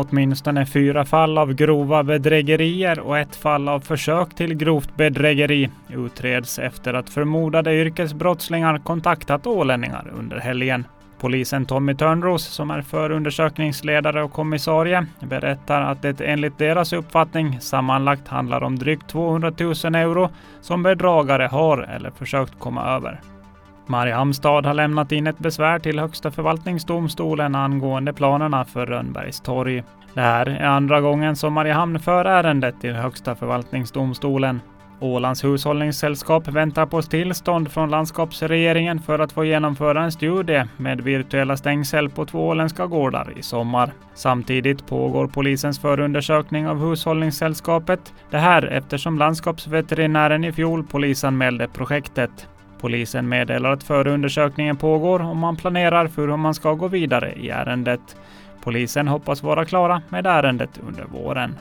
Åtminstone fyra fall av grova bedrägerier och ett fall av försök till grovt bedrägeri utreds efter att förmodade yrkesbrottslingar kontaktat ålänningar under helgen. Polisen Tommy Törnros, som är förundersökningsledare och kommissarie, berättar att det enligt deras uppfattning sammanlagt handlar om drygt 200 000 euro som bedragare har eller försökt komma över. Mariehamnstad har lämnat in ett besvär till Högsta förvaltningsdomstolen angående planerna för Rönnbergs torg. Det här är andra gången som Mariehamn för ärendet till Högsta förvaltningsdomstolen. Ålands hushållningssällskap väntar på tillstånd från landskapsregeringen för att få genomföra en studie med virtuella stängsel på två åländska gårdar i sommar. Samtidigt pågår polisens förundersökning av hushållningssällskapet. Det här eftersom landskapsveterinären i fjol polisanmälde projektet. Polisen meddelar att förundersökningen pågår och man planerar för hur man ska gå vidare i ärendet. Polisen hoppas vara klara med ärendet under våren.